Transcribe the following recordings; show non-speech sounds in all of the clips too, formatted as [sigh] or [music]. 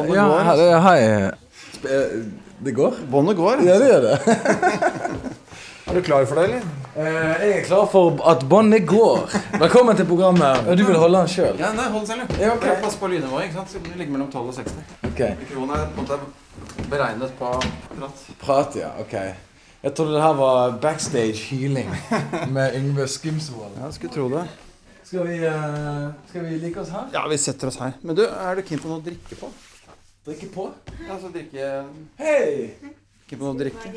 Båndet Ja, går. he- hei. Eh, Det går? Båndet går. Ja, det gjør det. [laughs] Er du klar for det, eller? Eh, Jeg er klar for at båndet går. Velkommen til programmet. Og du vil holde den sjøl? Ja, nei, hold den selv, du. Ja, okay. Pass på lydnivået, ikke sant? Så Det ligger mellom 12 og 60. Ok. Mikrofonen er på en måte beregnet på prat. Prat, ja. Ok. Jeg trodde det her var backstage healing [laughs] med Yngve Skumsvold. Ja, skulle tro det. Skal vi, uh, skal vi like oss her? Ja, vi setter oss her. Men du, er du keen på noe å drikke på? Drikke på? Ja, så drikke Hei! Ikke på noe å drikke?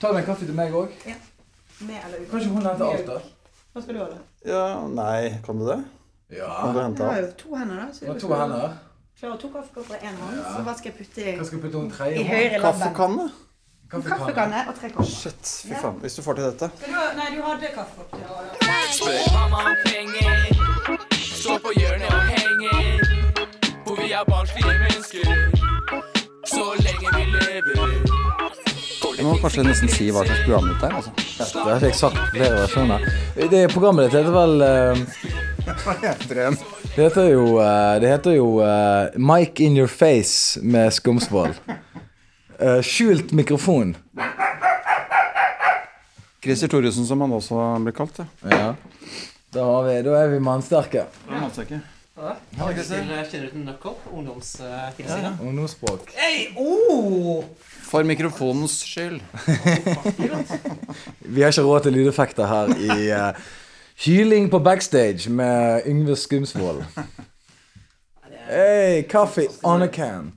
Ta deg en kaffe til meg òg. Med eller uten? Kanskje hun henter alt, da? Hva skal du ha, da? Ja, nei, kan du det? Kan Ja. du Jeg har alt? jo to hender, da. Så Det var to hender. Klarer to kaffekopper i én hånd. Ja. Så hva skal jeg putte i, Hva skal vi putte hun i tredje? høyre labben? Kaffekanne? Kaffekanne og tre kopper. Shit, fy faen. Hvis du får til dette. Skal du ha- Nei, du hadde kaffekopp. til å. Spør mamma om penger. Stå på hjørnet og henger. Hvor vi er barnslige lenge vi lever. Du må kanskje nesten si hva slags program dette er. altså. Det har jeg sagt flere versjoner. Det Programmet ditt heter vel Hva heter Det heter jo, eh, det heter jo uh, Mic in your face med Skumsvoll. Uh, skjult mikrofon. Christer Thoresen, som han også blir kalt. Ja. Ja. Da, har vi, da er vi mannsterke. Ja, ikke. Ja, Christer. Kjenner til Knuckle? Ungdomstilsynet? Ungdomsspråk. Hei! Oh! For mikrofonens skyld. [laughs] Vi har ikke råd til lydeffekter her i uh, Hyling på backstage med Yngve Skumsvold. Hey, kaffe on a can.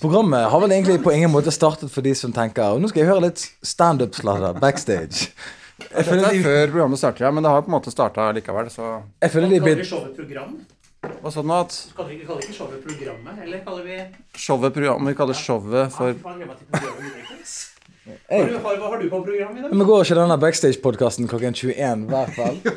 Programmet har vel egentlig på ingen måte startet for de som tenker Nå skal jeg høre litt standup-sladder backstage. Jeg Dette føler er de, før programmet starter, ja, men det har på en måte starta likevel, så jeg føler de Kaller blir vi showet program? Hva sa du nå? At Kaller vi, kaller vi ikke showet programmet? Eller kaller vi showet program, Vi kaller showet for faen, til programmet mitt, Hey. Har du, har, hva har du på programmet i dag? Men går ikke denne backstage-podkasten klokken 21 hver kveld?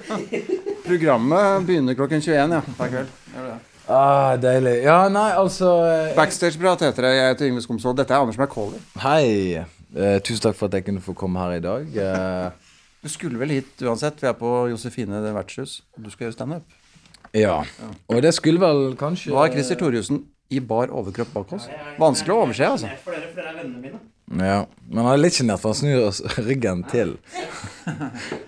Programmet begynner klokken 21, ja. Hver kveld. Gjør det. Ah, deilig. Ja, nei, altså eh, Backstageprat heter det. Jeg heter Yngve Skomsvold. Dette er Anders McCauley. Hei. Eh, tusen takk for at jeg kunne få komme her i dag. Eh, Du skulle vel hit uansett. Vi er på Josefine vertshus. Du skal gjøre standup. ja. Og det skulle vel kanskje Nå har Christer Thorjussen i bar overkropp bak oss? Vanskelig å overse, altså. For dere, for dere er vennene mine. Ja. Men han er litt sjenert, for han snur oss [laughs] ryggen til.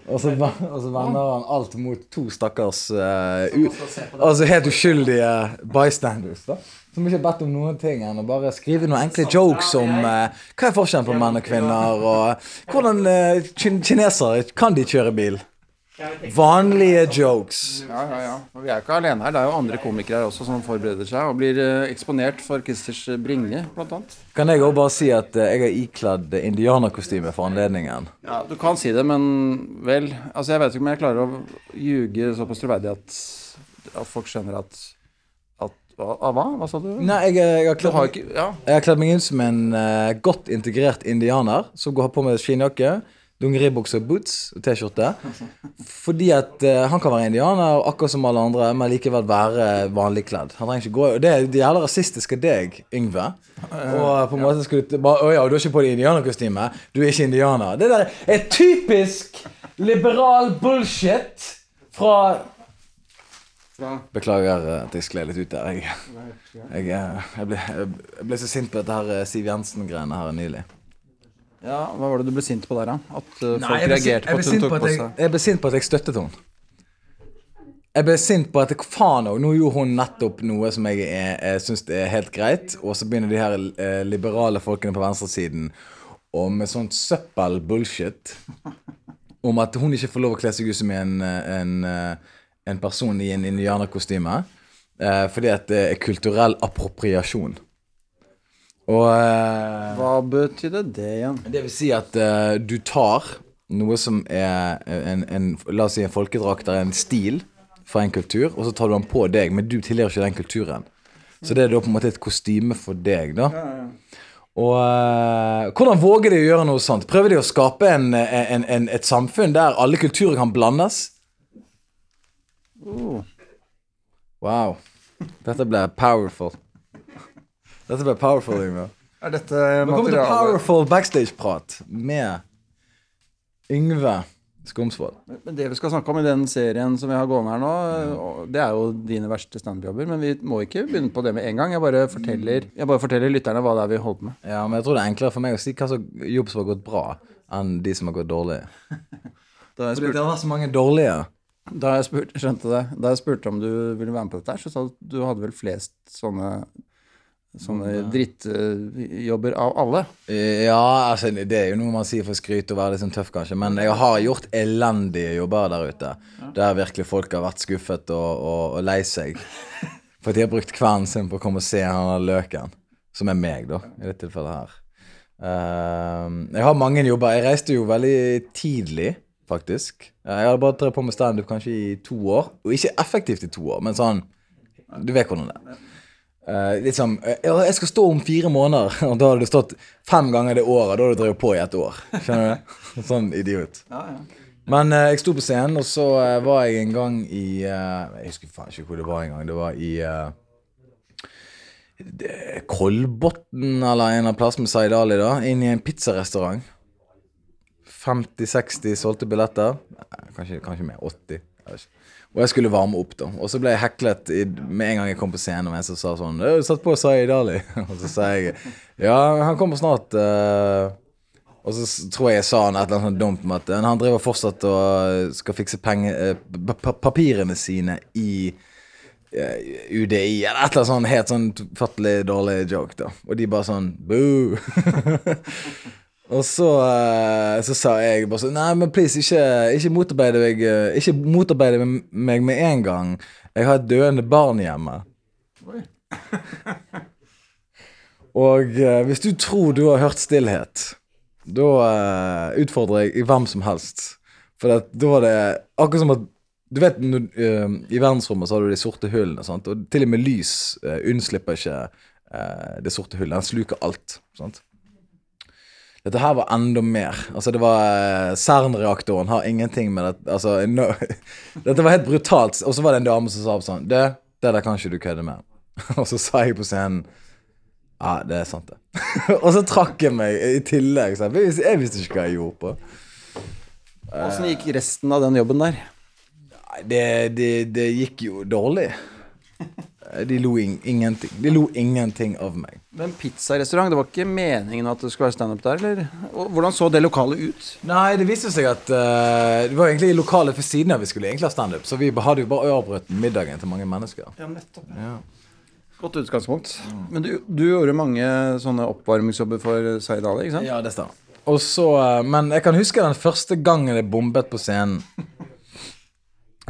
og, så, og så vender han alt mot to stakkars u, Så se på det. Altså helt uskyldige bystanders. da Som ikke har bedt om noen ting enn å bare skrive noen enkle jokes om uh, hva er forskjellen på menn og kvinner, og hvordan uh, kinesere kan de kjøre bil. Vanlige jokes. Ja, ja, ja. Og vi er ikke alene her. Det er jo andre komikere her også som forbereder seg og blir eh, eksponert for Christers bringe, blant annet. Kan jeg òg bare si at eh, jeg har ikledd indianerkostyme for anledningen. Ja, du kan si det, men vel Altså, jeg vet ikke om jeg klarer å ljuge såpass troverdig at, at folk skjønner at, at hva, hva? Sa du? Nei, jeg, jeg, har kledd har meg, Ja. meg inn som en uh, godt integrert indianer som går på med skinnjakke, dungeribukse og boots og T-skjorte. Fordi at uh, han kan være indianer akkurat som alle andre, men likevel være vanlig kledd. Han trenger ikke gå og Det er det jævla rasistisk av deg, Yngve. Og på en måte skulle du bare Å ja, du har ikke på deg indianerkostyme. Du er ikke indianer. Det der er typisk liberal bullshit fra Beklager eh, at jeg skled litt ut der. Jeg, jeg, eh, jeg, ble, jeg ble så sint på dette her eh, Siv Jensen-greiene her nylig. Ja. Hva var det du ble sint på der, da? At uh, folk jeg ble sint- reagerte jeg på ble at hun sint tok på på at jeg, seg jeg ble sint på at jeg støttet henne. Jeg ble sint på at jeg, faen òg, nå gjorde hun nettopp noe som jeg, er, jeg syns er helt greit, og så begynner de her eh, liberale folkene på venstresiden og med sånt søppel-bullshit om at hun ikke får lov å kle seg ut som en, eh, en, eh, en person i en indianerkostyme. Eh, fordi at det er kulturell appropriasjon. Og eh, Hva betydde det igjen? det vil si at eh, du tar noe som er en, en La oss si en folkedrakt eller en stil fra en kultur, og så tar du den på deg, men du tilhører ikke den kulturen. Så det er da på en måte et kostyme for deg, da. Og eh, hvordan våger de å gjøre noe sånt? Prøver de å skape en, en, en, et samfunn der alle kulturer kan blandes? Oh. Wow. Dette ble powerful. Dette ble powerful, Yngve. [laughs] Er dette Velkommen til Powerful backstage-prat med Yngve Skomsvold. Men det vi skal snakke om i den serien som vi har gående her nå, det er jo dine verste standup-jobber. Men vi må ikke begynne på det med en gang. Jeg bare forteller, jeg bare forteller lytterne hva det er vi holder på med. Ja, men jeg tror det er enklere for meg å si hva slags jobb som har gått bra, enn de som har gått dårlig. [laughs] Da jeg Fordi det har vært så mange dårlige. da jeg spurte, skjønte det, da jeg spurte om du ville være med på dette, her, så sa du at du hadde vel flest sånne, sånne drittjobber av alle. Ja, altså det er jo noe man sier for skryt og være litt sånn tøff, kanskje. Men jeg har gjort elendige jobber der ute. Der virkelig folk har vært skuffet og, og, og lei seg. For de har brukt kvelden sin på å komme og se han der løken. Som er meg, da, i dette tilfellet her. Uh, jeg har mange jobber. Jeg reiste jo veldig tidlig, faktisk. Jeg hadde bare drevet på med standup kanskje i to år. Og ikke effektivt i to år, men sånn Du vet hvordan det er. Sånn eh, ja, Jeg skal stå om fire måneder, [laughs] og da hadde du stått fem ganger det året. Da hadde du drevet på i et år. Skjønner du det? [laughs] Sånn idiot. Men uh, jeg sto på scenen, og så uh, var jeg en gang i Jeg husker faen ikke hvor det var engang. Det var i uh, Kolbotn eller en av plassene plass med Zaid Ali, da. Inn i en pizzarestaurant. 50-60 solgte billetter. Kanskje, kanskje mer. 80. Jeg vet ikke. Og jeg skulle varme opp, da. Og så ble jeg heklet i, med en gang jeg kom på scenen, og en som sa sånn 'Du satt på Zaid Dali'. [laughs] Og så sa jeg 'Ja, han kommer snart'. Uh. og så tror jeg jeg sa han et eller annet sånt dumt med at eh, han driver fortsatt og skal fikse penge, eh, pa- pa- papirene sine i eh, UDI, eller et eller annet sånn helt sånn fattelig dårlig joke, da. Og de bare sånn boo. [laughs] Og så, eh, så sa jeg bare sånn Nei, men please, ikke, ikke motarbeide meg eh, Ikke motarbeide meg med en gang. Jeg har et døende barn hjemme. [laughs] Og eh, hvis du tror du har hørt stillhet, da uh, utfordrer jeg hvem som helst. For at, da var det akkurat som at Du vet, når, uh, i verdensrommet så har du de sorte hullene, sant? og til og med lys uh, unnslipper ikke det sorte hullet. Den sluker alt. sant? Dette her var enda mer. Altså, det var eh, CERN-reaktoren har ingenting med det Altså, no, [laughs] Dette var helt brutalt. Og så var det en dame som sa sånn Det, det der kan ikke du kødde med. [laughs] Og så sa jeg på scenen Ja, det er sant, det. [laughs] og så trakk jeg meg i tillegg. Så jeg, jeg visste ikke hva jeg gjorde på. Åssen gikk resten av den jobben der? Det, det, det gikk jo dårlig. De lo ing ingenting. De lo ingenting av meg. Men pizzarestaurant, det var ikke meningen at det skulle være standup der, eller? Hvordan så det lokalet ut? Nei, det viste seg at uh, det var egentlig i lokalet ved siden av vi skulle egentlig ha standup. Så vi hadde jo bare avbrutt middagen til mange mennesker. Ja, nettopp. Ja. Godt utgangspunkt. Men du, du gjorde mange sånne oppvarmingsjobber for Zaid Ali, ikke sant? Ja, det stemmer. Og så, eh, men jeg kan huske den første gangen jeg bombet på scenen.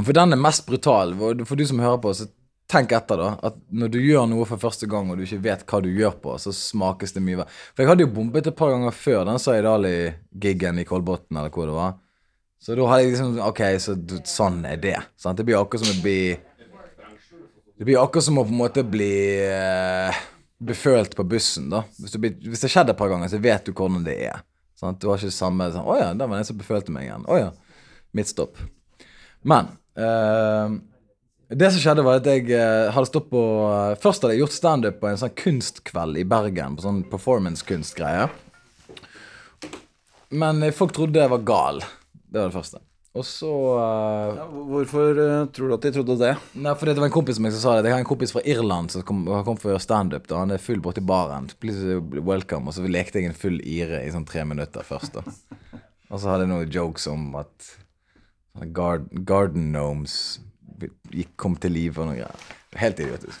For den er mest brutal. For for du som hører på, så tenk etter, da. At når du gjør noe for første gang, og du ikke vet hva du gjør på, så smakes det mye verre. For jeg hadde jo bombet et par ganger før den Saidali-giggen i Kolbotn, eller hvor det var. Så da hadde jeg liksom Ok, så du- sånn er det. Sant? Det blir akkurat som å bli Det blir akkurat som å på en måte bli uh, befølt på bussen, da. Hvis, blir, hvis det har skjedd et par ganger, så vet du hvordan det er. Sant? Du har ikke samme sånn Å ja, der var det en som befølte meg igjen. Å ja. Midtstopp. Men eh, det som skjedde, var at jeg eh, hadde stått på eh, Først hadde jeg gjort standup på en sånn kunstkveld i Bergen. På sånn performance-kunstgreie. Men eh, folk trodde jeg var gal. Det var det første. Og så uh, Ja, hvorfor uh, tror du at de trodde det? Nei, for det var en kompis som jeg sa det. Jeg har en kompis fra Irland som kom, kommet for å gjøre standup. Han er full borti baren. Please welcome. Og så lekte jeg en full ire i sånn tre minutter først. da. Og så hadde jeg noen jokes om at sånne gard, garden gnomes gikk, kom til live og noe greier. Helt idiotisk.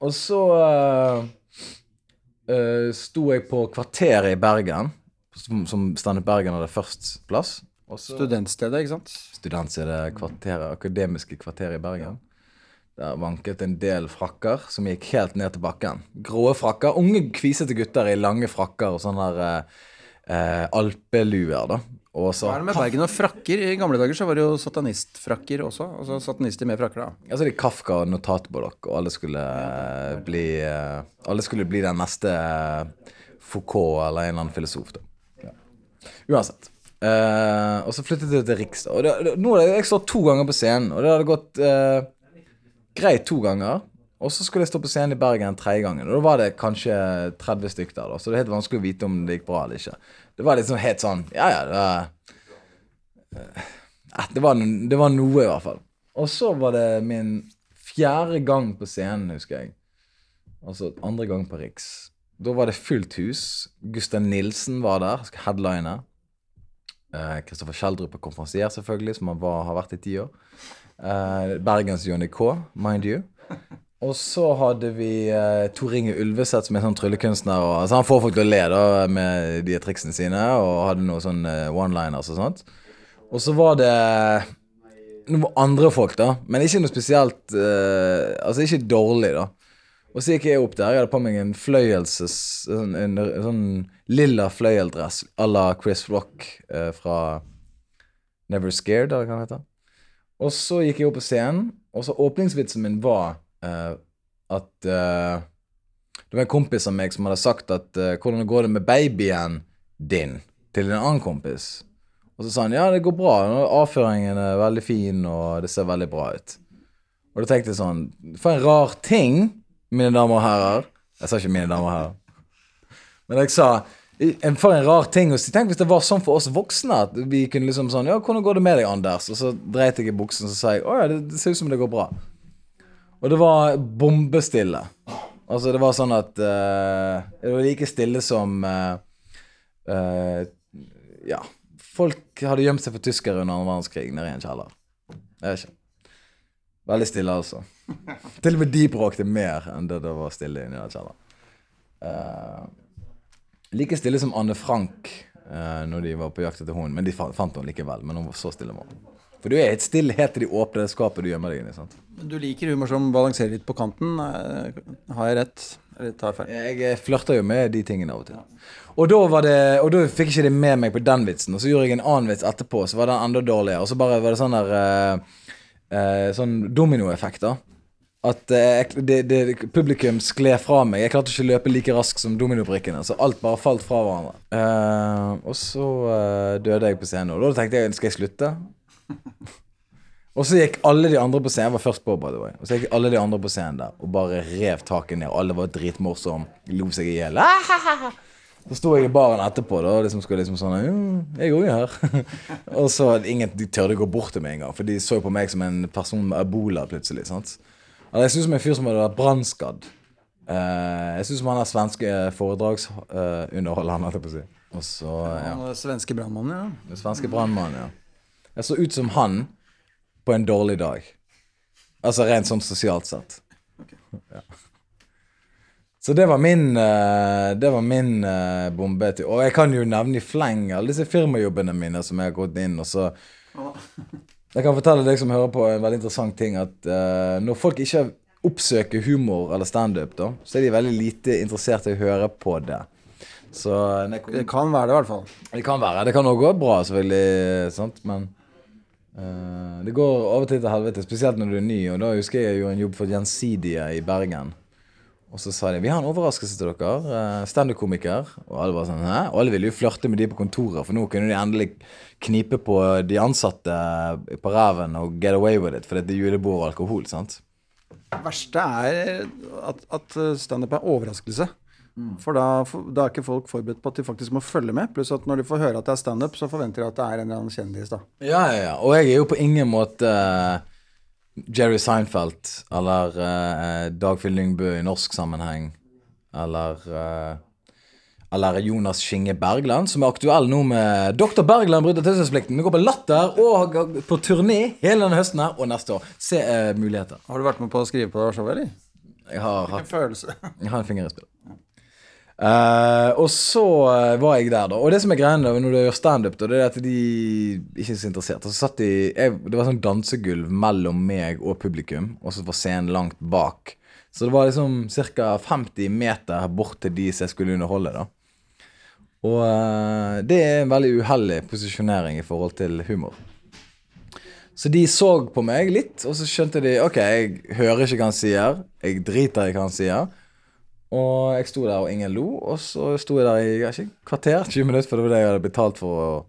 Og så uh, sto jeg på Kvarteret i Bergen, som, som Standup Bergen hadde først plass. Studentstedet, ikke sant? studentstedet kvarteret, akademiske kvarteret i Bergen. Der vanket en del frakker som gikk helt ned til bakken. Grå frakker. Unge, kvisete gutter i lange frakker og sånne der, eh, eh, alpeluer, da. Og så Hva er det med Bergen og frakker? I gamle dager så var det jo satanistfrakker også. Altså satanister med frakker, da. Altså det er Kafka og notatbolokk, og alle skulle eh, bli eh, Alle skulle bli den neste eh, Foucault eller en eller annen filosof, da. Ja. Uansett. Uh, og så flyttet jeg til Riks. Og det, det, nå har jeg, jeg stått to ganger på scenen, og det hadde gått uh, greit to ganger. Og så skulle jeg stå på scenen i Bergen tredje gangen, og da var det kanskje 30 stykker der. da, Så det er helt vanskelig å vite om det gikk bra eller ikke. Det var liksom helt sånn Ja, ja, det var, eh, eh, det, var, det var noe, i hvert fall. Og så var det min fjerde gang på scenen, husker jeg. Altså andre gang på Riks. Da var det fullt hus. Gustav Nilsen var der, skal headline. Eh, Kristoffer Schjelderup er konferansier, selvfølgelig, som han var, har vært i ti år. Uh, Bergens Johnny K, mind you. Og så hadde vi eh, Tor Inge Ulveseth, som er sånn tryllekunstner. Og, altså han får folk til å le da med de triksene sine, og hadde noen sånn eh, one-liners og sånt. Og så var det noen andre folk, da. Men ikke noe spesielt eh, Altså ikke dårlig, da. Og så gikk jeg opp der. Jeg hadde på meg en fløyelses... En, en, en sånn lilla fløyeldress à la Chris Rock eh, fra Never Scared, eller hva det heter. Og så gikk jeg opp på scenen, og så åpningsvitsen min var eh, at uh, Det var en kompis av meg som hadde sagt at uh, 'Hvordan går det med babyen din?' til en annen kompis. Og så sa han 'Ja, det går bra. Avføringen er veldig fin, og det ser veldig bra ut'. Og da tenkte jeg sånn For en rar ting, mine damer og herrer. Jeg sa ikke 'mine damer og herrer'. Men jeg sa For en rar ting å si. Tenk hvis det var sånn for oss voksne. At vi kunne liksom sånn Ja, hvordan går det med deg, Anders? Og så dreit jeg i buksen og så sa jeg Å ja, det, det ser ut som det går bra. Og det var bombestille. Altså, det var sånn at uh, Det var like stille som uh, uh, Ja. Folk hadde gjemt seg for tyskere under annen verdenskrig nede i en kjeller. Jeg vet ikke. Veldig stille, altså. Til og med de bråkte mer enn det det var stille inni den kjelleren. Like stille som Anne Frank uh, når de var på jakt etter hunden. Men de fant, fant henne likevel. Men hun var så stille. Var. hun. For du er helt stille helt til de åpner det skapet du gjemmer deg inn i. sant? Du liker humor som balanserer litt på kanten. Eh, Har jeg rett? Eller tar jeg feil? Jeg eh, flørter jo med de tingene av og til. Og da, var det, og da fikk jeg ikke det med meg på den vitsen. Og så gjorde jeg en annen vits etterpå, så var den enda dårligere. Og så bare var det sånn der eh, eh, Sånn dominoeffekt, da. At eh, det, det, publikum skled fra meg. Jeg klarte ikke å løpe like raskt som dominobrikkene. Så alt bare falt fra hverandre. Eh, og så døde jeg på scenen. Og da tenkte jeg skal jeg slutte? [laughs] Og så gikk alle de andre på scenen Jeg var først på, by the way. Og så gikk alle de andre på scenen der og bare rev taket ned. Alle var dritmorsomme. Lo seg i hjel. [laughs] Så sto jeg i baren etterpå da, og liksom skulle liksom sånn Jeg òg er her. [laughs] og så ingen de tørde gå bort til meg engang, for de så på meg som en person med ebola plutselig. sant? Altså, jeg synes som en fyr som hadde vært brannskadd. Uh, jeg synes som han er svenske foredragsunderholderen, holdt jeg på å si. Og så, ja. ja. Svenske brannmannen, ja. Svenske brannmannen, ja. Jeg så ut som han på en dårlig dag. Altså rent sånn sosialt sett. Ja. Så det var min eh, Det var min eh, bombe til Og jeg kan jo nevne i fleng alle disse firmajobbene mine som jeg har gått inn, og så Jeg kan fortelle deg som hører på, en veldig interessant ting. At eh, når folk ikke oppsøker humor eller standup, da, så er de veldig lite interessert i å høre på det. Så Det kan være det, i hvert fall. det kan være. Det kan også gå bra, selvfølgelig. Sant? Men eh, det går av og til til helvete, spesielt når du er ny. Og da husker jeg jeg gjorde en jobb for Gjensidige i Bergen. Og så sa de vi har en overraskelse til dere. Uh, Standup-komiker. Og alle var sånn Hæ? Og alle ville jo flørte med de på kontoret, for nå kunne de endelig knipe på de ansatte på ræven og get away with it, for det er julebord og alkohol. sant? Det verste er at, at standup er overraskelse. For da, da er ikke folk forberedt på at de faktisk må følge med. Pluss at når de får høre at det er standup, så forventer de at det er en eller annen kjendis. da Ja, ja, ja. Og jeg er jo på ingen måte eh, Jerry Seinfeld eller uh, Dagfinn Lyngbø i norsk sammenheng. Eller uh, Eller Jonas Skinge Bergland, som er aktuell nå med Dr. Bergland bryter taushetsplikten. Vi går på Latter og på turné hele denne høsten her og neste år. Se uh, muligheter. Har du vært med på å skrive på showet, eller? Jeg har hatt En følelse. jeg har en finger i spillet. Eh, og så eh, var jeg der, da. Og det som er greia når du gjør standup, det er at de ikke er så interessert. Og så satt de jeg, Det var sånn dansegulv mellom meg og publikum, og så var scenen langt bak. Så det var liksom ca. 50 meter bort til de som jeg skulle underholde, da. Og uh, det er en veldig uheldig posisjonering i forhold til humor. Så de så på meg litt, og så skjønte de Ok, jeg hører ikke hva han sier. Jeg driter i hva han sier. Og jeg sto der, og ingen lo. Og så sto jeg der i jeg ikke, kvarter, 20 minutter, for det var det jeg hadde betalt for. Og,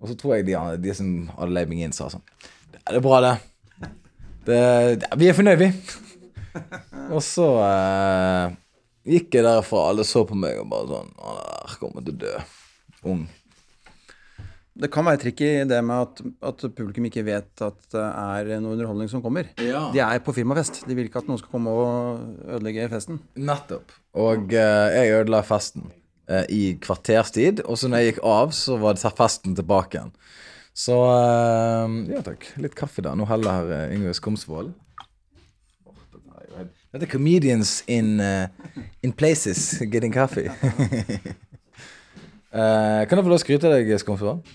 Og så tror jeg de, de som hadde leid meg inn, sa sånn Det er bra, det. det, det vi er fornøyd, vi. [laughs] og så eh, gikk jeg derfra, alle så på meg og bare sånn Han der kommer til å dø. Ung. Det kan være tricky det med at, at publikum ikke vet at det er noe underholdning som kommer. Ja. De er på firmafest. De vil ikke at noen skal komme og ødelegge festen. Nettopp. Og eh, jeg ødela festen eh, i kvarterstid, og så når jeg gikk av, så var det festen tilbake igjen. Så eh, ja takk. Litt kaffe, da. Nå heller uh, Yngve Skomsvold. Er jo helt- Dette er comedians in, uh, in places getting coffee. Uh, [laughs] kan jeg få lov å skryte av deg, Skomsvold?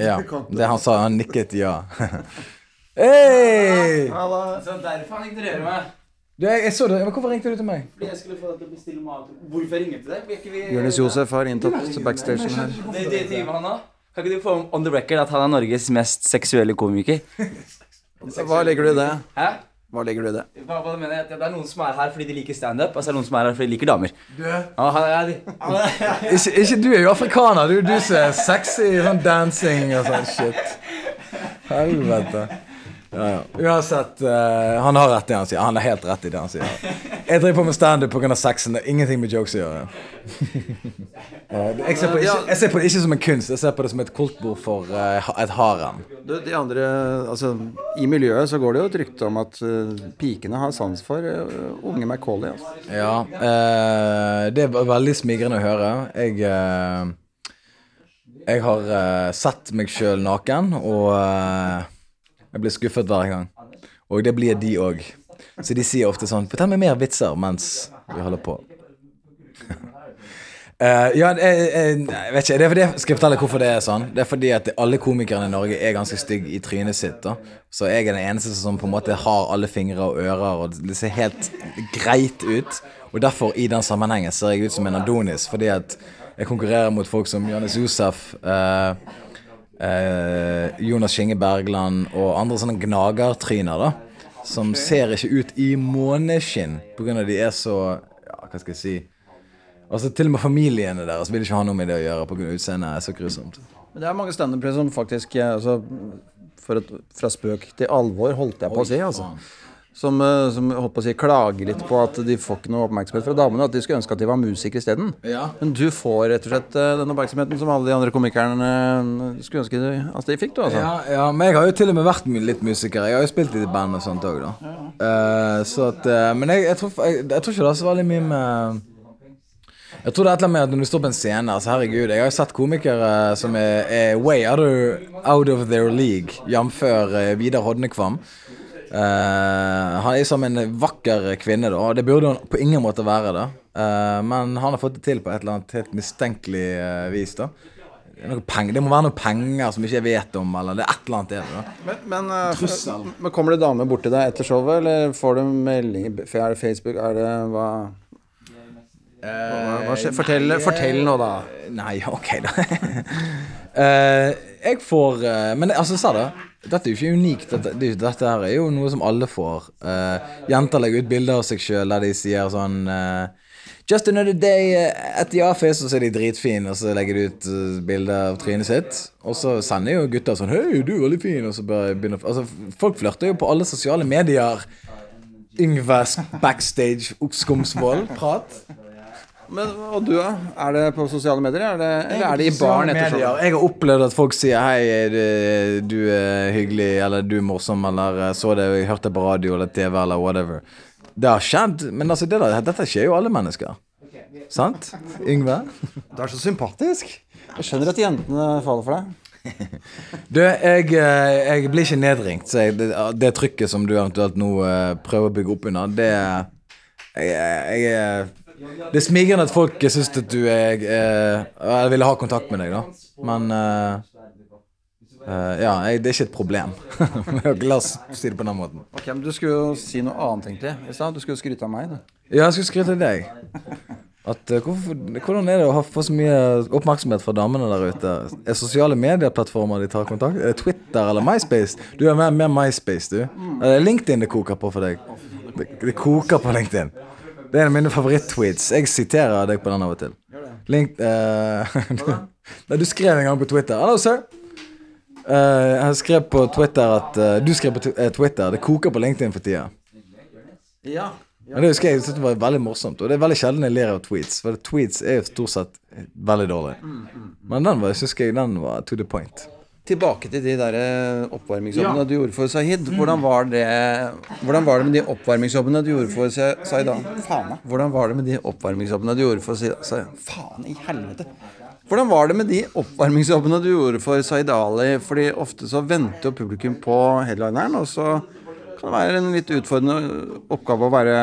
[laughs] Ja. Det han sa, han nikket ja. [laughs] Hei! Så derfor han ignorerer meg. Du, jeg, jeg så det. Men hvorfor ringte du til meg? Fordi jeg skulle få deg til å bestille mat. Hvorfor ringte du deg? Vi Jonis Josef har inntatt backstagen her. Det, det, det, han da? Kan ikke du få on the record at han er Norges mest seksuelle komiker? Hva legger du i det? Hæ? Hva legger du i det? Hva, hva mener jeg? Det er noen som er her fordi de liker standup, og så er det noen som er her fordi de liker damer. Ja, han er, han er, [laughs] Ikke, ikke du er jo afrikaner. Du, du som er sexy sånn dancing og sånn shit. Helvete. Ja, ja. Uansett, uh, han har rett i det han sier. Han har helt rett i det han sier. Jeg driver på med standup pga. sexen. Det har ingenting med jokes å gjøre. [laughs] Eh, jeg, ser på ikke, jeg ser på det ikke som en kunst. Jeg ser på det som et kultbord for uh, et harem. De andre, altså I miljøet så går det jo et rykte om at uh, pikene har sans for unge Macauley. Altså. Ja, det var veldig smigrende å høre. Jeg Jeg har sett meg sjøl naken, og jeg blir skuffet hver gang. Og det blir de òg. Så de sier ofte sånn Fortell meg mer vitser mens vi holder på. uh, [laughs] ja, jeg, jeg, jeg vet ikke. Det er fordi, skal jeg fortelle hvorfor det er sånn? Det er fordi at alle komikerne i Norge er ganske stygge i trynet sitt. da Så jeg er den eneste som på en måte har alle fingre og ører, og det ser helt greit ut. Og derfor, i den sammenhengen, ser jeg ut som en Adonis, fordi at jeg konkurrerer mot folk som Johannes Josef, eh, eh, Jonas Skinge Bergland og andre sånne gnagertryner, da. Som ser ikke ut i måneskinn, av de er så Ja, hva skal jeg si Altså Til og med familiene deres vil ikke ha noe med det å gjøre pga. utseendet er så grusomt. Men det er mange standupere som faktisk eh, altså, et, Fra spøk til alvor, holdt jeg på å si. altså som, eh, som holdt på å si klager litt på at de får ikke noe oppmerksomhet fra damene. At de skulle ønske at de var musikere isteden. Ja. Men du får rett og slett eh, den oppmerksomheten som alle de andre komikerne eh, skulle ønske de, altså, de fikk. du altså Ja, ja, men jeg har jo til og med vært litt musiker. Jeg har jo spilt litt i band og sånt òg, da. Eh, så at uh, Men jeg, jeg, tror, jeg, jeg tror ikke det er så veldig mye med Jeg tror det er et eller annet med at når du står på en scene Altså herregud, jeg har jo sett komikere som er, er way out of, out of their league, jf. Uh, Vidar Hodnekvam. Eh, han er som en vakker kvinne, da. Det burde han på ingen måte være det. Uh, men han har fått det til på et eller annet helt mistenkelig uh, vis, da. Det, må være noe penger som ikke jeg vet om, eller det er et eller annet det, da. Men, men, men kommer det damer bort til deg etter showet, eller får du melding Er det Facebook? Er det hva hva, hva skjer? Fortell, fortell nå, da. Nei, [laughs] ok, da. [laughs] Eh, jeg får Men altså, sa det. Dette er jo ikke unikt. Dette, det, dette her er jo noe som alle får. Uh, jenter legger ut bilder av seg sjøl der de sier sånn uh, Just another day eh, at the office, og så er de dritfine, og så legger de ut bilde av trynet sitt. Og så sender jo gutter sånn 'Hei, du er veldig fin', og så begynner Altså, folk flørter jo på alle sosiale medier. Yngves backstage Skomsvold-prat. Men, og du, da? Er det på sosiale medier, er det, eller er det i baren etter showet? Jeg har opplevd at folk sier 'hei, du, du er hyggelig', eller 'du er morsom', eller eh, 'så det, jeg hørte på radio eller TV', eller whatever. Det har skjedd, men altså, det der, dette skjer jo alle mennesker. Sant? Yngve? Du er så sympatisk. Jeg skjønner at jentene faller for deg. [laughs] Du, jeg, eh, jeg blir ikke nedringt, så jeg, det, det trykket som du eventuelt nå eh, prøver å bygge opp under, det jeg, jeg, jeg, Det er smigrende at folk syns at du er eh, Jeg ville ha kontakt med deg, da. Men eh, eh, Ja, det er ikke et problem. [laughs] La oss si det på den måten. Ok, men Du skulle jo si noe annet, egentlig. i stad. Du skulle skryte av meg. du. Ja, jeg skulle skryte av deg. At, hvorfor, hvordan er det å få så mye oppmerksomhet fra damene der ute? Er sosiale medieplattformer de tar kontakt? Er det Twitter eller MySpace? Du er mer, mer MySpace, du. Er det LinkedIn det koker på for deg? Det, det koker på LinkedIn. Det er en av mine favoritt-tweets. Jeg siterer deg på den av og til. Link, [laughs] uh, Nei, du skrev en gang på Twitter Hello, sir. Uh, jeg skrev på Twitter at uh, Du skrev på tw- eh, Twitter Det koker på LinkedIn for tida. Ja. Men det husker jeg, jeg synes det var veldig morsomt. Og det er veldig sjelden jeg ler av tweets. For tweets er jo stort sett veldig dårlig. Men den var, jeg, den var to the point. Tilbake til de der oppvarmingsjobbene oppvarmingsjobbene du gjorde for Sahid. Hvordan var det Hvordan var det med de oppvarmingsjobbene du gjorde for Sahid? Faen. Hvordan var det med de oppvarmingsjobbene du gjorde for Sa- Sa- Faen i helvete. Hvordan var det med de oppvarmingsjobbene du gjorde for Sahid Ali? Fordi ofte så venter jo publikum på headlineren, og så kan det være en litt utfordrende oppgave å være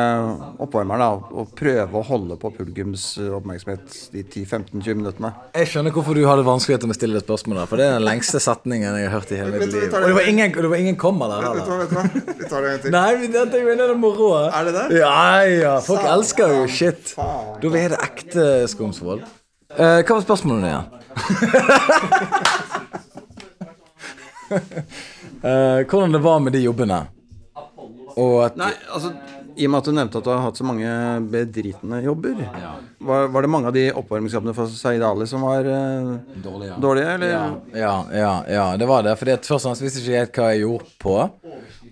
oppvarmer, da. Og prøve å holde på publikums oppmerksomhet de 10-15-20 minuttene. Jeg skjønner hvorfor du hadde vanskeligheter med å stille det spørsmålet. For det er den lengste setningen jeg har hørt i hele mitt liv. Og det var ingen, det var ingen kommer der heller. Vi tar det en til. Nei, dette er jo moro. Er det det? Ja, ja. Folk elsker jo shit. Da er det ekte Skomsvold. Eh, hva var spørsmålet igjen? Uh, [laughs] hvordan det var med de jobbene. Og at Nei, altså I og med at du nevnte at du har hatt så mange bedritne jobber, var, var det mange av de oppvarmingsjobbene for Saeed Ali som var eh, dårlige? eller? Ja, ja, ja, det var det. For Først og fremst visste ikke jeg helt hva jeg gjorde på.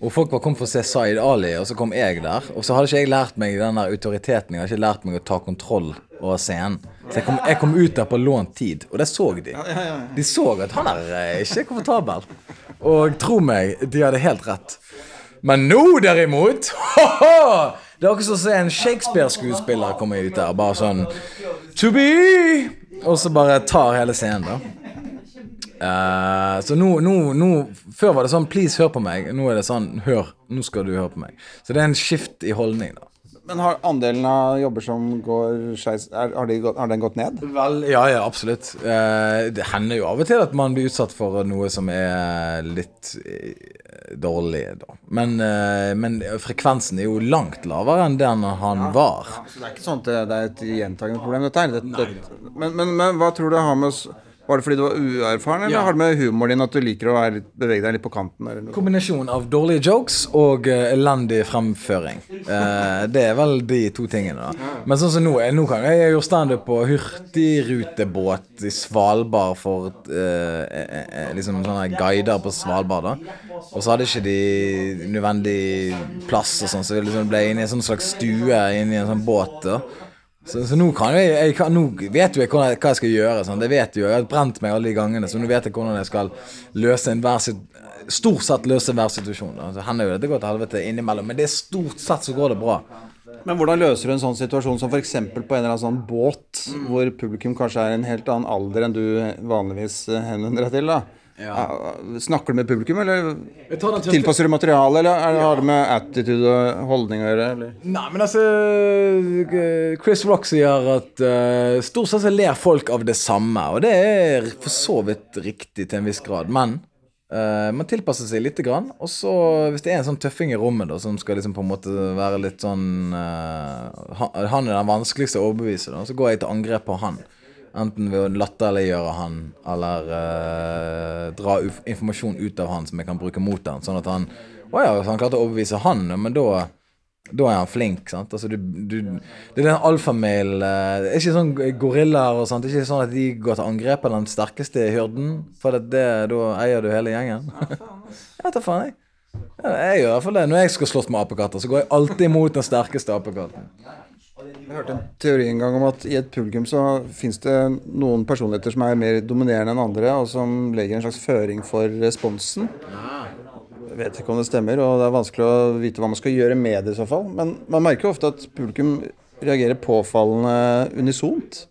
Og folk var kommet for å se Zaid Ali, og så kom jeg der. Og så hadde ikke jeg lært meg den der autoriteten. Jeg hadde ikke lært meg å ta kontroll over scenen. Så jeg kom, jeg kom ut der på lånt tid, og det så de. De så at han er eh, ikke komfortabel. Og tro meg, de hadde helt rett. Men nå, derimot! [laughs] Det er akkurat som en Shakespeare-skuespiller komme ut der. Bare sånn To be! Og så bare tar hele scenen, da. Uh, så nå, nå, nå Før var det sånn 'please, hør på meg'. Nå er det sånn 'hør, nå skal du høre på meg'. Så det er en skift i holdning, da. Men har andelen av jobber som går skeis har, de gått- har den gått ned? Vel, ja, ja, absolutt. Eh, det hender jo av og til at man blir utsatt for noe som er litt eh, dårlig, da. Men, eh, men frekvensen er jo langt lavere enn den han var. Så det er ikke sånn at det, det er et gjentagende problem, dette her? Det, det, men, men, men hva tror du det har med oss Var det fordi du var uerfaren, eller Ja. har det med humoren din at du liker å være bevege deg litt på kanten? Kombinasjon av dårlige jokes og eh, elendig fremføring. Eh, det er vel de to tingene, da. Men sånn som nå, eh, nå kan jeg gjøre standup på hurtigrutebåt i Svalbard for eh, eh, liksom sånne guider på Svalbard, da. Og så hadde ikke de nødvendig plass og sånn, så vi liksom ble inne i en sånn slags stue inne i en sånn båt. da så, så nå kan jeg, jeg kan, Nå vet jo jeg hva jeg, skal gjøre. Sånn. Det vet jo, Jeg har brent meg alle de gangene, så nå vet jeg hvordan jeg skal løse enhver Stort sett løse hver situasjon. Da. Så hender jo det går til helvete innimellom, men det er stort sett så går det bra. Men hvordan løser du en sånn situasjon som f.eks. på en eller annen sånn båt, hvor publikum kanskje er en helt annen alder enn du vanligvis eh, henvender deg til? da? Ja, Snakker du med publikum, eller tilpasser du materiale, eller er det, har det med attitude og holdning å gjøre? Eller? Nei, men altså eh, Chris Rock sier at uh, stort sett så ler folk av det samme, og det er for så vidt riktig til en viss grad, men uh, man tilpasser seg lite grann. Og så, hvis det er en sånn tøffing i rommet da, som skal liksom på en måte være litt sånn uh, han, han er den vanskeligste å overbevise, da, så går jeg til angrep på han. Enten ved å latterliggjøre han, eller uh, dra informasjon ut av han som jeg kan bruke mot han. Sånn at han Å ja, han klarte å overbevise han, men da da er han flink. sant? Altså, du, du, det er den alfamailen Det er ikke sånn gorillaer og sånt. Det er ikke sånn at de går til angrep på den sterkeste hyrden. For det, det, da eier du hele gjengen. jeg vet da faen, jeg. Ja, Jeg gjør i hvert fall det. Når jeg skal slåss med apekatter, så går jeg alltid imot den sterkeste apekatten. Jeg hørte en teori en gang om at i et publikum så fins det noen personligheter som er mer dominerende enn andre, og som legger en slags føring for responsen. Jeg vet ikke om det stemmer, og det er vanskelig å vite hva man skal gjøre med det i så fall. Men man merker jo ofte at publikum reagerer påfallende unisont.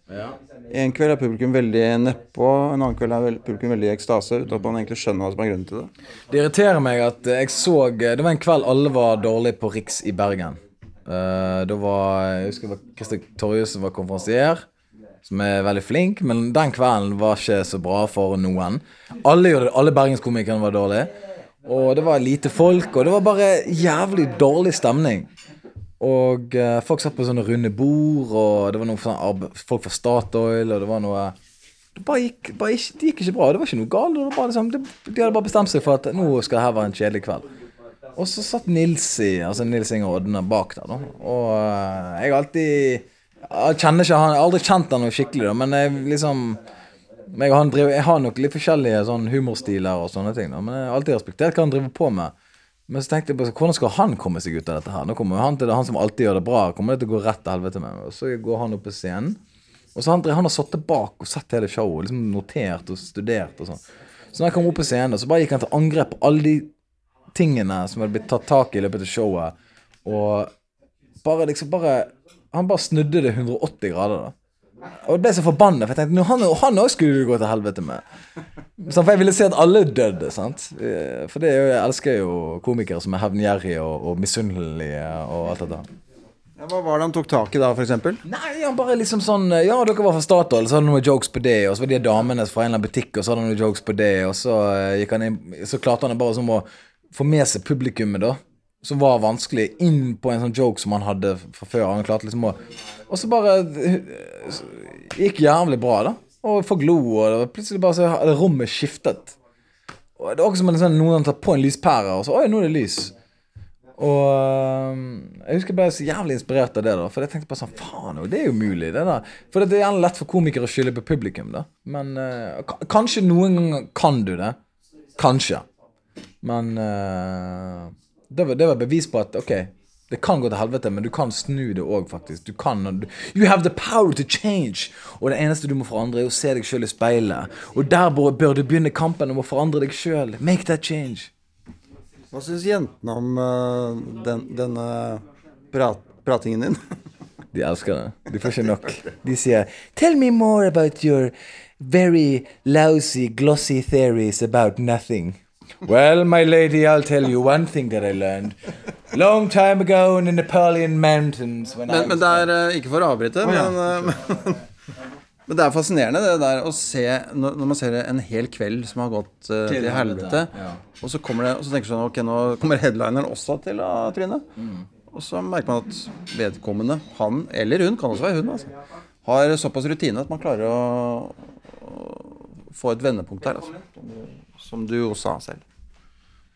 En kveld er publikum veldig nedpå, en annen kveld er publikum veldig i ekstase, uten at man egentlig skjønner hva som er grunnen til det. Det irriterer meg at jeg så Det var en kveld alle var dårlige på Riks i Bergen. Eh, da var Jeg husker Christer Torjussen var konferansier, som er veldig flink, men den kvelden var ikke så bra for noen. Alle, alle bergenskomikerne var dårlige. Og det var lite folk, og det var bare jævlig dårlig stemning. Og eh, folk satt på sånne runde bord, og det var noen sånn folk fra Statoil, og det var noe det bare gikk, bare ikke, det gikk ikke bra. Det var ikke noe galt. Liksom, de hadde bare bestemt seg for at nå skal det her være en kjedelig kveld. Og så satt Nils i, altså Nils Inger Odne bak der, da. Og eh, jeg har alltid Jeg kjenner ikke han, jeg har aldri kjent han noe skikkelig, da, men jeg liksom jeg, han driver, jeg har nok litt forskjellige sånn humorstiler og sånne ting, da, men jeg har alltid respektert hva han driver på med. Men så tenkte jeg på hvordan skal han komme seg ut av dette her? Nå kommer han til det, han som alltid gjør det bra, kommer det til å gå rett til helvete med. meg. Og så går han opp på scenen. Og så han, han har sittet bak og sett hele showet, liksom notert og studert og sånn. Så når jeg kom opp på scenen, så bare gikk han til angrep på alle de tingene som hadde blitt tatt tak i i løpet av showet. Og bare liksom bare Han bare snudde det 180 grader, da. Og jeg ble så forbanna, for jeg tenkte han han òg skulle gå til helvete med. Så for jeg ville se at alle døde, sant. Eh, For det er jo, jeg elsker jo komikere som er hevngjerrige og, og misunnelige og alt dette. Ja, hva var det han tok tak i da, eksempel? Nei, han bare liksom sånn Ja, dere var fra Statoil, så hadde han noen jokes på det. Og så var de damene fra en eller annen butikk, og så hadde han noen jokes på det. Og så eh, gikk han inn Så klarte han bare sånn å få med seg publikummet, da. Som var vanskelig, inn på en sånn joke som han hadde fra før. Han klarte liksom å Og så bare eh, gikk jævlig bra, da. Og folk lo, og det var plutselig bare så hadde rommet skiftet. Og det var akkurat som en sånn, noen tar på en lyspære, og så Oi, nå er det lys. Og jeg husker jeg ble så jævlig inspirert av det, da. For jeg tenkte bare sånn Faen, det er jo mulig, det der. For det er gjerne lett for komikere å skylde på publikum, da. Men uh, ka- kanskje noen ganger kan du det. Kanskje. Men uh, det, var, det var bevis på at ok, det kan gå til helvete, men du kan snu det òg, faktisk. Du kan You have the power to change! Og det eneste du må forandre, er å se deg sjøl i speilet. Og der bør du begynne kampen om å forandre deg sjøl. Make that change. Hva syns jentene om uh, den, denne prat, pratingen din? [laughs] De elsker det. De får ikke nok. De sier Tell me more about your very lousy, glossy theories about nothing. Well, my lady, I'll tell you one thing that I learned. Long time ago in the Napoleon Mountains when I Men, men det er eh, ikke for å avbryte, men, men, [laughs] men det er fascinerende det der å se når, når man ser en hel kveld som har gått uh, til helvete, og så kommer det Og så tenker du sånn Ok, nå kommer headlineren også til å tryne. Og så merker man at vedkommende, han eller hun, kan også være hun, altså, har såpass rutine at man klarer å, å få et vendepunkt der, altså. Som du- jo sa selv.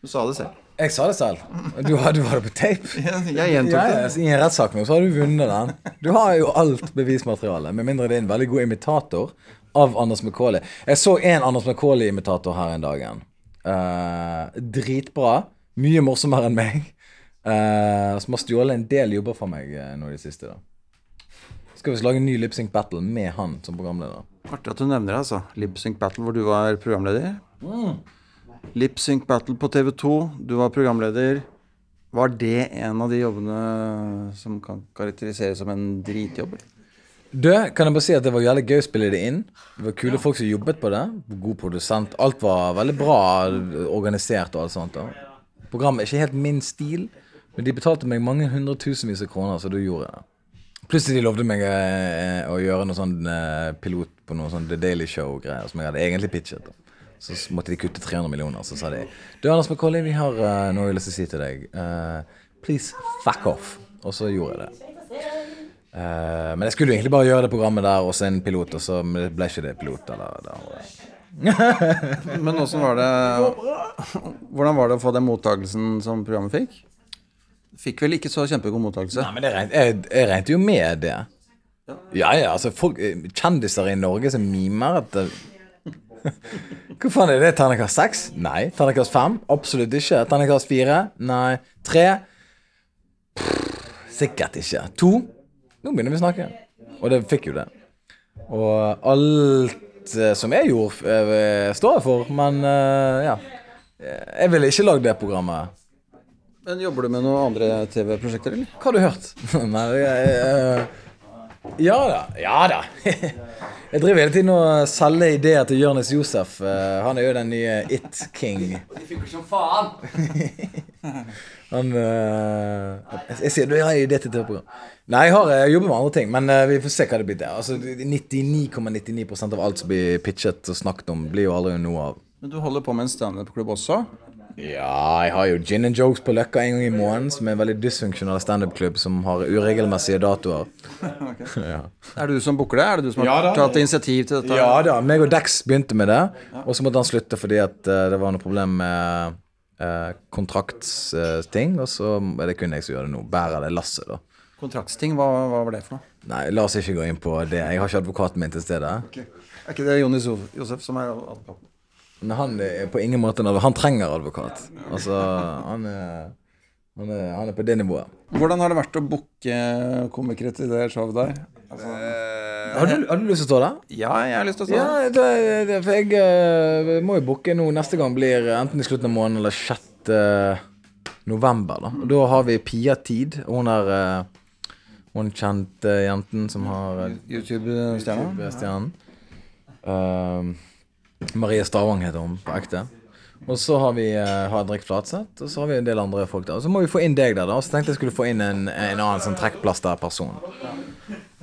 Du sa det selv. Jeg sa det selv. Du har, du har det på tape. [laughs] Jeg gjentok det. Ja, I en rettssak nå så har du vunnet den. Du har jo alt bevismaterialet, med mindre det er en veldig god imitator av Anders McCauley. Jeg så en Anders McCauley-imitator her en dagen. Uh, dritbra. Mye morsommere enn meg. Uh, som har stjålet en del jobber fra meg uh, nå i det siste. da Skal vi lage en ny Lipsync battle med han som programleder? Artig at du nevner det, altså. Lipsync Battle, hvor du var programleder. Mm. Lipsync Battle på TV2, du var programleder. Var det en av de jobbene som kan karakteriseres som en dritjobb? Du, kan jeg bare si at det var jævlig gøy å spille det inn. Det var kule folk som jobbet på det. God produsent. Alt var veldig bra organisert og alt sånt. Programmet er ikke helt min stil, men de betalte meg mange hundretusenvis av kroner, så da gjorde jeg det. Plutselig de lovde meg eh, å gjøre noe sånn eh, pilot på noe sånn The Daily Show-greier som jeg hadde egentlig pitchet. Så måtte de kutte 300 millioner. Så sa de Du, Anders McCauley, vi har uh, noe jeg å si til deg. Uh, please fuck off. Og så gjorde jeg det. Uh, men jeg skulle jo egentlig bare gjøre det programmet der og så en pilot, og så ble ikke det pilot. Eller, eller. [laughs] Men åssen var det Hvordan var det å få den mottakelsen som programmet fikk? Fikk vel ikke så kjempegod mottakelse. Nei, men jeg, jeg, jeg regnet jo med det. Ja, ja, altså folk, Kjendiser i Norge som mimer at [laughs] Hva faen er det? Terningkast seks? Nei. Terningkast fem? Absolutt ikke. Terningkast fire? Nei. Tre? Pff, sikkert ikke. To? Nå begynner vi å snakke. Og det fikk jo det. Og alt eh, som jeg gjorde, eh, står jeg for, men eh, ja. Jeg ville ikke lagd det programmet. Men Jobber du med noen andre TV-prosjekter, eller? Hva har du hørt? [laughs] Nei, jeg, eh, Ja da. Ja da. [laughs] Jeg driver hele tiden og selger ideer til Jonis Josef. Eh, Han er jo den nye It King. Og De funker som faen. [laughs] Han eh, Jeg, jeg sier du har idé til TV-program. Nei, jeg har jeg jobber med andre ting, men vi får se hva det blir til. Altså, 99,99 ,99 av alt som blir pitchet og snakket om, blir jo aldri noe av. Men du holder på med en standup-klubb også? Ja, jeg har jo Gin and Jokes på Løkka en gang i måneden, som er en veldig dysfunksjonal standup-klubb som har uregelmessige datoer. [laughs] [laughs] ja. Er det du som booker det? Er det du som har Ja da. tatt initiativ til dette? Ja da, meg og Dex begynte med det, og så måtte han slutte fordi at uh, det var noe problem med uh, kontraktsting, og så er det kun jeg som gjør det nå. Bærer det lasset, da. Kontraktsting, hva, hva var det for noe? Nei, la oss ikke gå inn på det. Jeg har ikke advokaten min til stede. Er ikke det Jonny Josef som er advokaten? Men han er på ingen måte en advokat. Han trenger advokat. Altså, han er, han er, han er på det nivået. Hvordan har det vært å booke komikere til det showet der? Har du, har du lyst til å stå der? Ja, jeg har lyst til å stå Ja, det, det, for jeg uh, må jo booke nå. Neste gang blir enten i slutten av måneden eller 6. november. Da da har vi Pia Tid. og Hun er uh, hun kjente jenten som har eh, YouTube-stjerna. stjernen. Uh, Marie Stavang heter hun på ekte. Og så har vi Henrik Flatseth, og så har vi en del andre folk der. Og så må vi få inn deg der, da. Så tenkte jeg skulle få inn en, en annen sånn trekkplaster-person.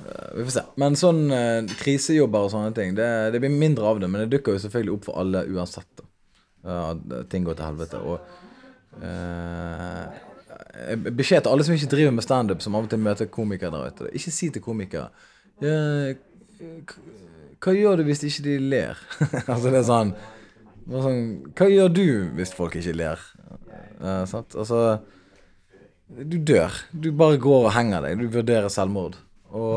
Uh, vi får se. Men sånn uh, krisejobber og sånne ting, det, det blir mindre av det. Men det dukker jo selvfølgelig opp for alle uansett. da ting går til helvete. Og uh, beskjed til alle som ikke driver med standup, som av og til møter komikere der ute. Ikke si til komikere Hva gjør du hvis ikke de ler? [laughs] altså det er sånn, sånn Hva gjør du hvis folk ikke ler? Eh, sant? Altså Du dør. Du bare går og henger deg. Du vurderer selvmord. Og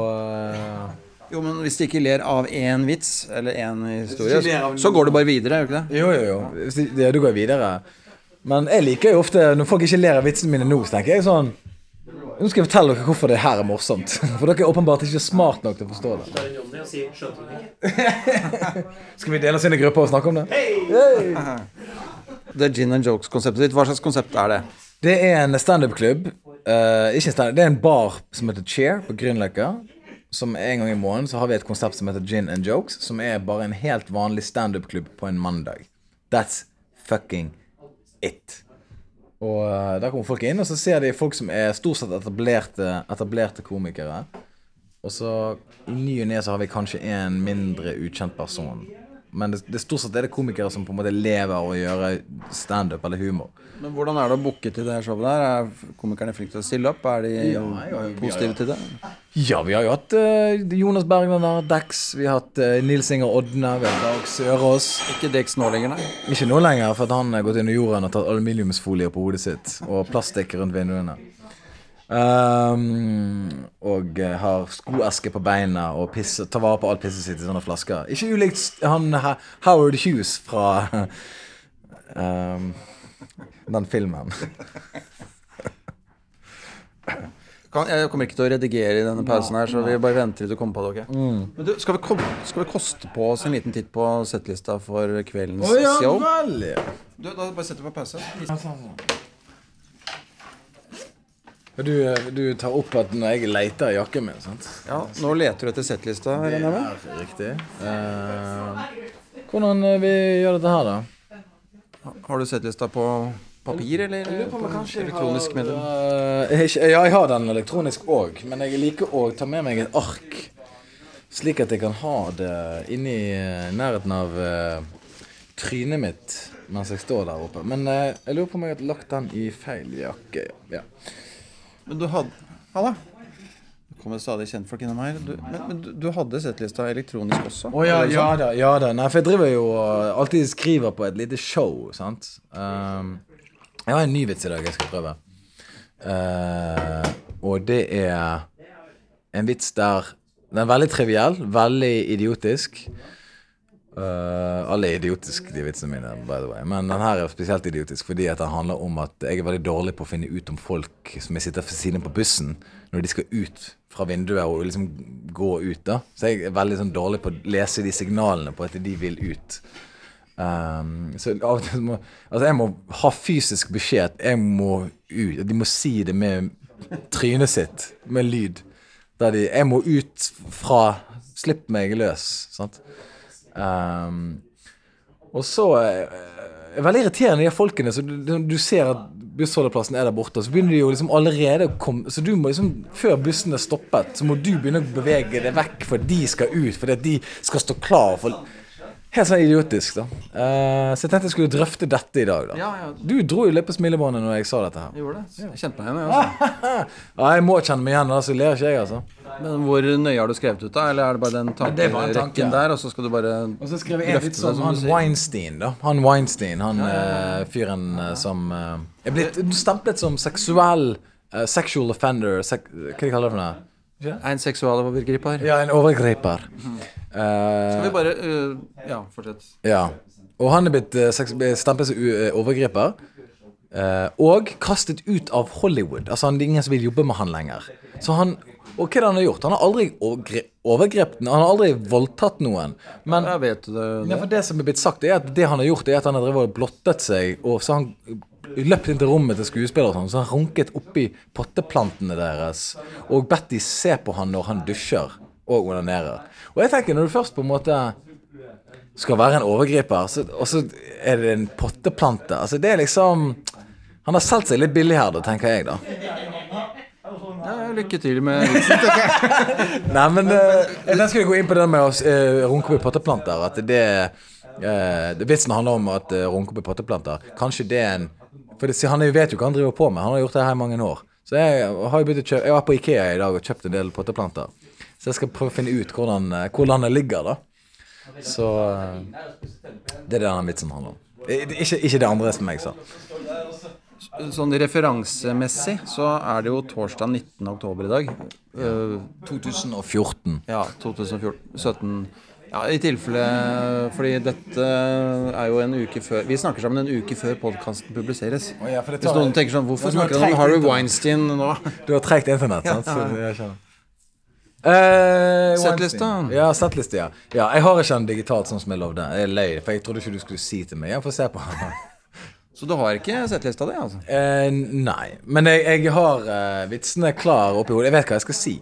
eh, Jo, men hvis de ikke ler av én vits eller én historie, så går du bare videre, gjør du ikke det? Jo, jo, jo. Det, du går videre. Men jeg liker jo ofte Når folk ikke ler av vitsene mine nå, så tenker jeg sånn Nå skal jeg fortelle dere hvorfor det her er morsomt. [laughs] For dere er åpenbart ikke smart nok til å forstå det. [laughs] Skal vi dele oss inn i grupper og snakke om det? Det er gin and jokes-konseptet ditt, hva slags konsept er det? Det er en standup-klubb. Uh, ikke stand det er en bar som heter Cheer på Grünerløkka. Som En gang i måneden så har vi et konsept som heter Gin and Jokes. Som er bare en helt vanlig standup-klubb på en mandag. That's fucking it. Og eh, Der kommer folk inn, og så ser de folk som er stort sett etablerte, etablerte komikere. Og så i ny og ne så har vi kanskje en mindre ukjent person. Men det, det stort sett er det komikere som på en måte lever av å gjøre standup eller humor. Men Hvordan er det å booke til det her showet der? Er komikerne flinke til å stille opp? Er de Ja, ja, ja. positive til det? Ja, vi har jo hatt uh, Jonas Bergland der, Dex. Vi har hatt uh, Nils Inger Odne. Vi har Dag Sørås. Ikke Dex nå lenger, nei. Ikke nå lenger, for at han har gått inn i jorden og tatt aluminiumsfolie på hodet sitt. Og plastikk rundt vinduene. Um, og eh, har skoeske på beina og pisse, tar vare på alt pisset sitt i sånne flasker. Ikke ulikt han Howard Hughes fra [laughs] ehm, den filmen. [laughs] Jeg kommer ikke til å redigere i denne pausen her, så vi bare venter til du kommer på det. ok? Men du, skal vi, komme, skal vi koste på oss en liten titt på settlista for kveldens show? vel, ja. Du, da bare setter vi på pause. Du, eh, du tar opp at når jeg leter i jakken min, sant? Ja, Nå leter du etter settlista. Det er? Riktig. Eh, hvordan eh, vi gjør dette her, da? Har du settlista på papir, eller elektronisk medium? Eh, ja, jeg har den elektronisk òg, men jeg liker å ta med meg et ark. Slik at jeg kan ha det inni eh, nærheten av eh, trynet mitt mens jeg står der oppe. Men eh, jeg lurer på om jeg har lagt den i feil jakke. Ja. Men du hadde Halla. Det kommer stadig kjentfolk innom her. Du, men, men du, du hadde settlista elektronisk også? Å ja, Er ja sånn? da. ja da Nei, for jeg driver jo alltid skriver på et lite show, sant. Um, jeg har en ny vits i dag jeg skal prøve. Eh, og det er en vits der Den er veldig triviell, veldig idiotisk. Eh, alle er idiotiske, de vitsene mine, by the way. Men den her er spesielt idiotisk fordi at den handler om at jeg er veldig dårlig på å finne ut om folk som jeg sitter ved siden på bussen, når de skal ut fra vinduet og liksom gå ut. da Så jeg er veldig sånn dårlig på å lese de signalene på at de vil ut. Um, så av og til må Altså jeg må ha fysisk beskjed jeg må ut. De må si det med trynet sitt, med lyd. Der de Jeg må ut fra Slipp meg løs. Sant? Um, og så eh, er veldig irriterende de folkene. Så du, du ser at bussholdeplassen er der borte, så begynner de jo liksom allerede å komme Så du må liksom, før bussen er stoppet, så må du begynne å bevege deg vekk, for de skal ut. Fordi de skal stå klar for Helt sånn idiotisk, da. Uh, så jeg tenkte jeg skulle drøfte dette i dag, da. Ja, ja, Du dro jo litt på smilebåndet når jeg sa dette her. jeg gjorde det. Jeg kjente meg igjen. jeg, også. [laughs] Ja, jeg må kjenne meg igjen, ellers så ler ikke jeg, altså. Men hvor nøye har du skrevet ut, da? Eller er det bare den tankerekken tanke. tankerekken der, og så skal du bare Og så skrev jeg litt som han du sier? Weinstein, da. Han Weinstein, han eh, fyren eh, som uh, er blitt stemplet som seksuell uh, Sexual offender sek, Hva de kaller det for noe? En seksualovergriper. Ja, en overgriper. Skal vi bare uh, Ja, fortsett. ja. Og han er blitt uh, stemplet som eh, overgriper. og kastet ut av Hollywood. Altså han, Det er ingen som vil jobbe med han lenger. Så han Og hva er det han har gjort? Han har aldri overgre- overgrepet. Han har aldri voldtatt noen. Men Jeg vet det. ja, for det som er blitt sagt, er at det han har gjort, er at han har drevet og blottet seg, og så han løpt inn til rommet til skuespillere og sånn, så han runket oppi potteplantene deres og bedt de se på han når han dusjer og onanerer. Og jeg tenker, når du først på en måte skal være en overgriper, så, og så er det en potteplante Altså, det er liksom Han har solgt seg litt billig her, da, tenker jeg, da. Ja, lykke til med. [laughs] Nei, men uh, jeg skulle gå inn på det med å uh, runke i potteplanter. At det, uh, Vitsen handler om at uh, runke i potteplanter. Kanskje det er en For det, han vet jo hva han driver på med. Han har gjort det her i mange år. Så jeg har kjøpe Jeg var på Ikea i dag og kjøpte en del potteplanter. Så jeg skal prøve å finne ut hvordan, hvor landet det ligger, da. Så eh, det er det denne vitsen handler om. Eh, Ikke, ikke det andre som jeg sa. Sånn referansemessig så er det jo torsdag 19. oktober i dag. Eh, 2014. ja, 2014 17 Ja, i tilfelle Fordi dette er jo en uke før Vi snakker sammen en uke før podkasten publiseres. Oh, ja, Hvis noen tenker sånn Hvorfor Ja, snakker han om Harry Weinstein nå? Du har tregt internett, sant? Ja, ja. skjønner. Eh, Settlista. Ja, settliste, ja. ja. Jeg har ikke den digitalt sånn som jeg lovde. Jeg er lei, for jeg trodde ikke du skulle si til meg. Jeg får se på den. [laughs] Så du har ikke settlista di, altså? Eh, nei. Men jeg, jeg har uh, vitsene klar oppi hodet. Jeg vet hva jeg skal si.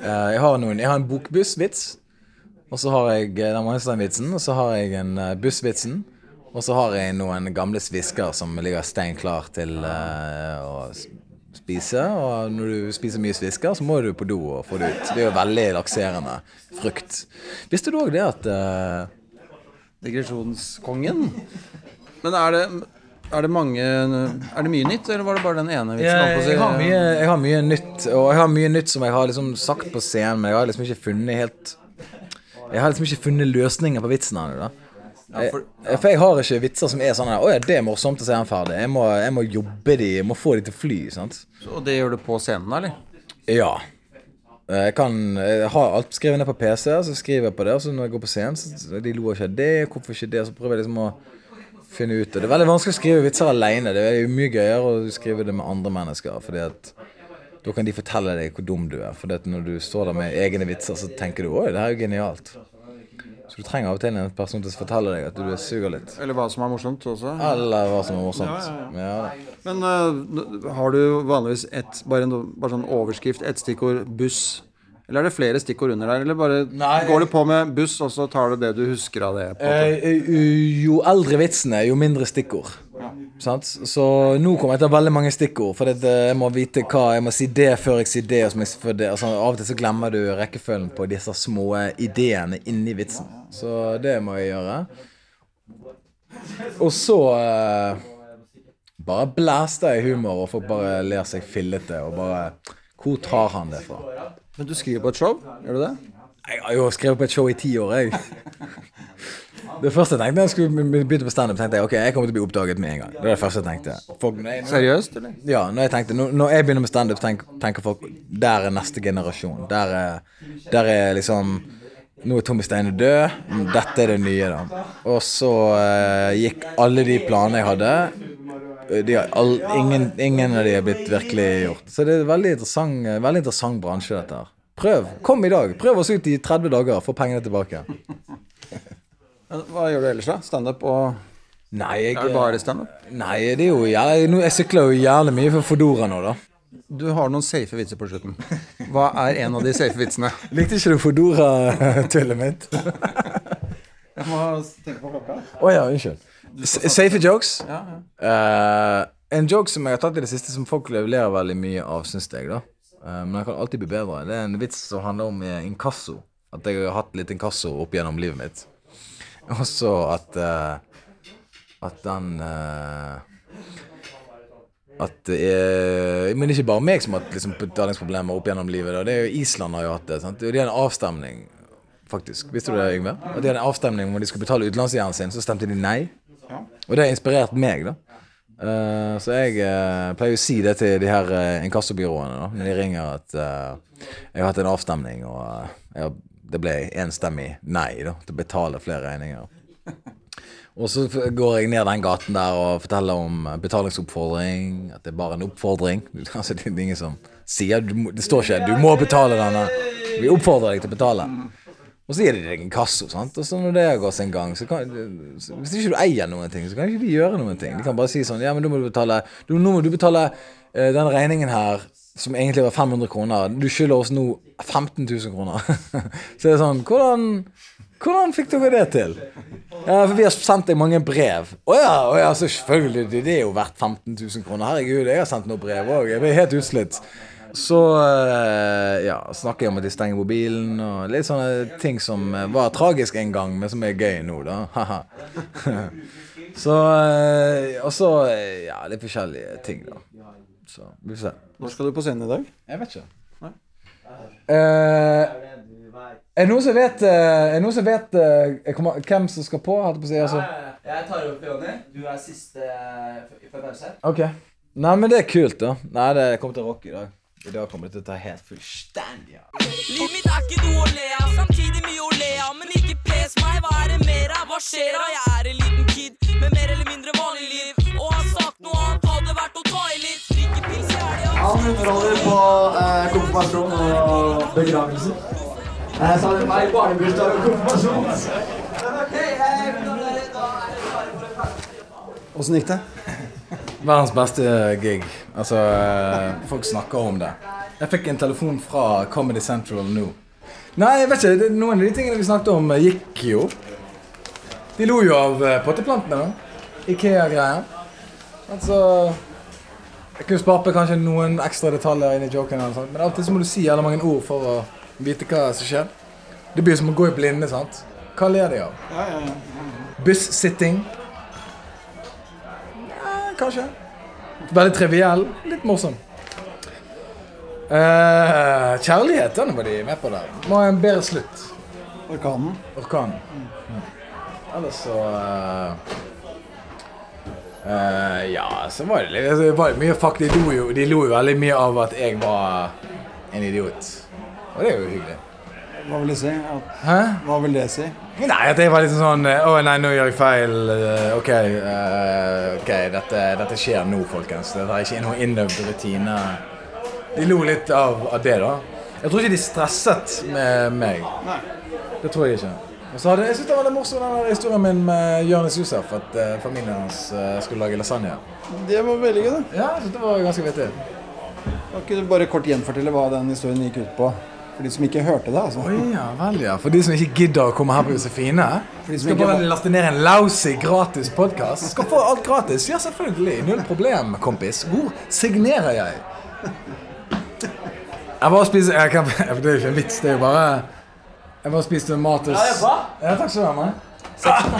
Uh, jeg har noen Jeg har en bokbussvits. Og så har jeg eh, den Weinstein-vitsen. Og så har jeg en uh, bussvitsen. Og så har jeg noen gamle svisker som ligger stein klar til uh, å spise. Og når du spiser mye svisker, så må du på do og få det ut. Det er jo veldig lakserende frukt. Visste du òg det at uh, Digresjonskongen. Men er det, er det mange Er det mye nytt, eller var det bare den ene vitsen? si? jeg, har mye, jeg har mye nytt, og jeg har mye nytt som jeg har liksom sagt på scenen, men jeg har liksom ikke funnet helt Jeg har liksom ikke funnet løsninger på vitsen ennå, da. Jeg, for jeg har ikke vitser som er sånn Å ja, det er morsomt å er han ferdig. Jeg må, jeg må jobbe de, jeg må få de til å fly. sant? Og det gjør du på scenen, eller? Ja. Jeg kan Jeg har alt skrevet ned på PC, så skriver jeg på det, og så når jeg går på scenen, så de lo ikke av det, hvorfor ikke det? Så prøver jeg liksom å finne ut det. Det er veldig vanskelig å skrive vitser alene. Det er mye gøyere å skrive det med andre mennesker, fordi at da kan de fortelle deg hvor dum du er. For når du står der med egne vitser, så tenker du 'oi, det her er jo genialt'. Så du trenger av og til en person til å fortelle deg at du suger litt. Eller hva som er morsomt også? Eller hva som er morsomt. Ja, Men uh, har du vanligvis et, bare, en, bare sånn overskrift, ett stikkord, buss? Eller er det flere stikkord under der? Eller bare Nei. går du på med buss, og så tar du det du husker av det? Eh, jo eldre vitsene, jo mindre stikkord. Sant? Så nå kommer jeg til å ha veldig mange stikkord. For jeg må vite hva Jeg må si det før jeg sier det. Og jeg det. Altså, av og til så glemmer du rekkefølgen på disse små ideene inni vitsen. Så det må jeg gjøre. Og så eh, bare blæster jeg humor, og folk bare ler seg fillete. Og bare Hvor tar han det fra? Men du skriver på et show? Gjør du det? Jeg har jo skrevet på et show i ti år, jeg. [laughs] Det første jeg tenkte da jeg skulle begynne på standup, tenkte jeg ok, jeg kommer til å bli oppdaget med en gang. Det var det første jeg tenkte. Folk, Seriøst, eller? ja, når jeg tenkte Når, jeg begynner med standup, tenk, tenker folk Der er neste generasjon. Der er, der er liksom Nå er Tommy Steine død. Dette er det nye, da. Og så eh, gikk alle de planene jeg hadde all, ingen, ingen av de er blitt virkelig gjort. Så det er en veldig interessant, eh, veldig interessant bransje, dette her. Prøv. Kom i dag. Prøv oss ut i 30 dager. Få pengene tilbake. [laughs] Hva gjør du ellers, da? Standup og Nei, jeg, Er det bare standup? Nei, det er jo jeg, Jeg sykler jo jævlig mye for Fodora nå, da. Du har noen safe vitser på slutten. Hva er en av de safe vitsene? [laughs] Likte ikke du Fodora-tullet mitt? [laughs] Jeg må tenke på klokka. Å ja, unnskyld. Safe jokes. Eh, en joke som jeg har tatt i det siste, som folk leverer veldig mye av, syns jeg, da. uh, men den kan alltid bli bedre. Det er en vits som handler om eh, inkasso. At jeg har hatt litt inkasso opp gjennom livet mitt. [laughs] Og så at uh, At den At det er Men ikke bare meg som har hatt liksom, betalingsproblemer opp gjennom livet. Da. Det er jo Island har jo hatt det. Sant? De har en avstemning, faktisk. Visste du det, Yngve? At de hadde en avstemning om de skulle betale utenlandsgjelden sin, så stemte de nei. Og det har inspirert meg, da. Uh, så jeg uh, pleier å si det til de her uh, inkassobyråene da, når de ringer at jeg har hatt en avstemning, og jeg det ble enstemmig nei da, til å betale flere regninger. Og så går jeg ned den gaten der og forteller om betalingsoppfordring. At det er bare en oppfordring. [laughs] Altså, det er ingen som sier Det står ikke 'du må betale denne'. Vi oppfordrer deg til å betale. Og så gir de deg en kasso. sant? Og så når det har gått sin gang, så kan så Hvis ikke du eier noen ting, så kan ikke de gjøre noen ting. De kan bare si sånn Ja, men da må du betale du, Nå må du betale uh, den regningen her, som egentlig var 500 kroner. Du skylder oss nå 15 000 kroner. [laughs] så det er sånn Hvordan hvordan fikk dere det til? Ja, for Vi har sendt deg mange brev. Å ja, å ja, selvfølgelig. Det er jo verdt 15 000 kroner. Herregud, jeg har sendt noen brev òg. Jeg blir helt utslitt. Så eh, ja, snakker jeg om at de stenger mobilen og litt sånne ting som eh, var tragisk en gang, men som er gøy nå, da. [laughs] Haha. [laughs] så eh, Og så ja, litt forskjellige ting, da. Så vi får se. Når skal du på scenen i dag? Jeg vet ikke. Eh, er det noen som vet, er noen som vet kommer, hvem som skal på? På si, altså. Jeg tar opp Jonny. Du er siste i pause. Ok. Nei, men det er kult, da. Nei, det kommer til å rocke i dag. I dag kommer det til å ta helt fullstendig av. Livet mitt er ikke noe å le av, samtidig mye å le av. Men ikke pes meg, hva er det mer av? Hva skjer av? Jeg er en liten kid med mer eller mindre vanlig liv. Og har sagt noe annet hadde vært å ta i litt. Drikke pils i helga. Han underholder på eh, konfirmasjon og begravelser. Jeg sa det meg barnebursdag og konfirmasjon. Åssen gikk det? Verdens beste gig. Altså, eh, folk snakker om det. Jeg fikk en telefon fra Comedy Central nå. Nei, jeg vet ikke. det- Noen av de tingene vi snakket om, eh, gikk jo. De lo jo av eh, potteplantene. Ikea-greier. Altså Jeg kunne spart kanskje noen ekstra detaljer inn i joken, eller sånt, men alltid så må du si jævla mange ord for å vite hva som skjer. Det blir som å gå i blinde, sant. Hva ler de av? Buss-sitting. Kanskje. Veldig triviell. Litt morsom. Uh, kjærlighet, den var de med på der. Må ha en bedre slutt. Orkanen? Orkan. Ellers så uh, uh, Ja, så var det det var mye fuck. De lo, jo, de lo jo veldig mye av at jeg var en idiot. Og det er jo hyggelig. Hva vil det si? At, Hæ? hva vil det si? Nei, at jeg var litt sånn eh, Å nei, nå gjør jeg feil. eh, Ok, uh, ok, dette, dette skjer nå, folkens. Dette er ikke noen innøvd rutine. De lo litt av, av det, da. Jeg tror ikke de stresset med meg. Det tror jeg ikke. Og så hadde, jeg synes det var litt morsomt den historien min med Jonis Josef. At uh, familien hans uh, skulle lage lasagne. Det var veldig gøy, da. Ja, jeg synes det var ganske vittig. Kan ikke du bare kort gjenfortelle hva den historien gikk ut på? For de som ikke hørte det, altså. Oi, ja, vel, ja. For de som ikke gidder å komme her på Josefine. Skal ikke bare var- laste ned en lousy gratis podkast. Skal få alt gratis. Ja, selvfølgelig. Null problem, kompis. Hvor signerer jeg? Jeg bare spiser jeg kan, [laughs] Det er jo ikke en vits, det er jo bare Jeg bare spiste mat hos Ja, takk skal du ha.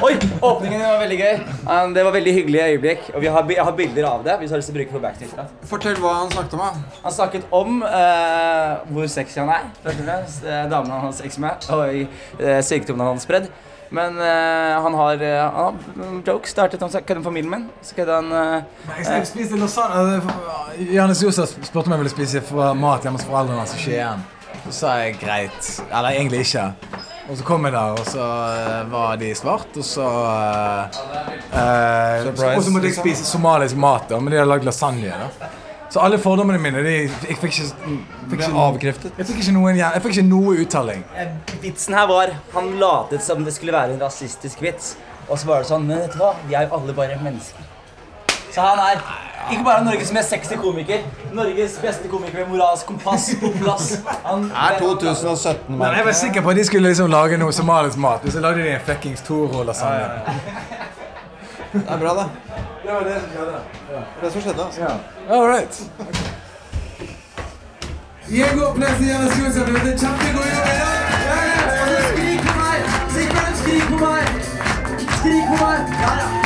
Oi, åpningen var veldig gøy. Um, det var veldig hyggelige øyeblikk. Og vi har, jeg har bilder av det. hvis du har lyst til å bruke på backstage. Fortell hva han snakket om. da. Han snakket om uh, hvor sexy han er. Først og fremst. Eh, damene han har sex med, og uh, sykdommene han har spredd. Men uh, han har, uh, han jokes startet om kødde med familien min. Så kødde han eh, Jeg spiste lasagne Johannes Josef spurte om jeg ville spise mat hjemme hos foreldrene hans i Skien. Så sa jeg greit. Eller egentlig ikke. Og så kom jeg der, og så eh, var de svart, og så eh, eh, Og så måtte jeg liksom. spise somalisk mat, da, men de hadde lagd lasagne. da Så alle fordommene mine de, Jeg fikk ikke, fikk ikke avkreftet. Jeg fikk ikke noen Jeg fikk ikke noe uttaling. Eh, Vitsen her var Han latet som det skulle være en rasistisk vits. Og så var det sånn Men vet du hva? Vi er jo alle bare mennesker. Så han er ikke bare Norges mest sexy komiker. Norges beste komiker med moralsk kompass på plass. Han Er 2017, Men mann. jeg var sikker på at de skulle liksom lage noe somalisk mat. og så lagde de en fuckings Toro-lasagne. Det er bra, da. Det var det som skjedde. Det er det som skjedde. altså. Ja. All right. Diego det er kjempegod jobb i dag! Skrik på meg! Skrik på meg! Skrik på meg!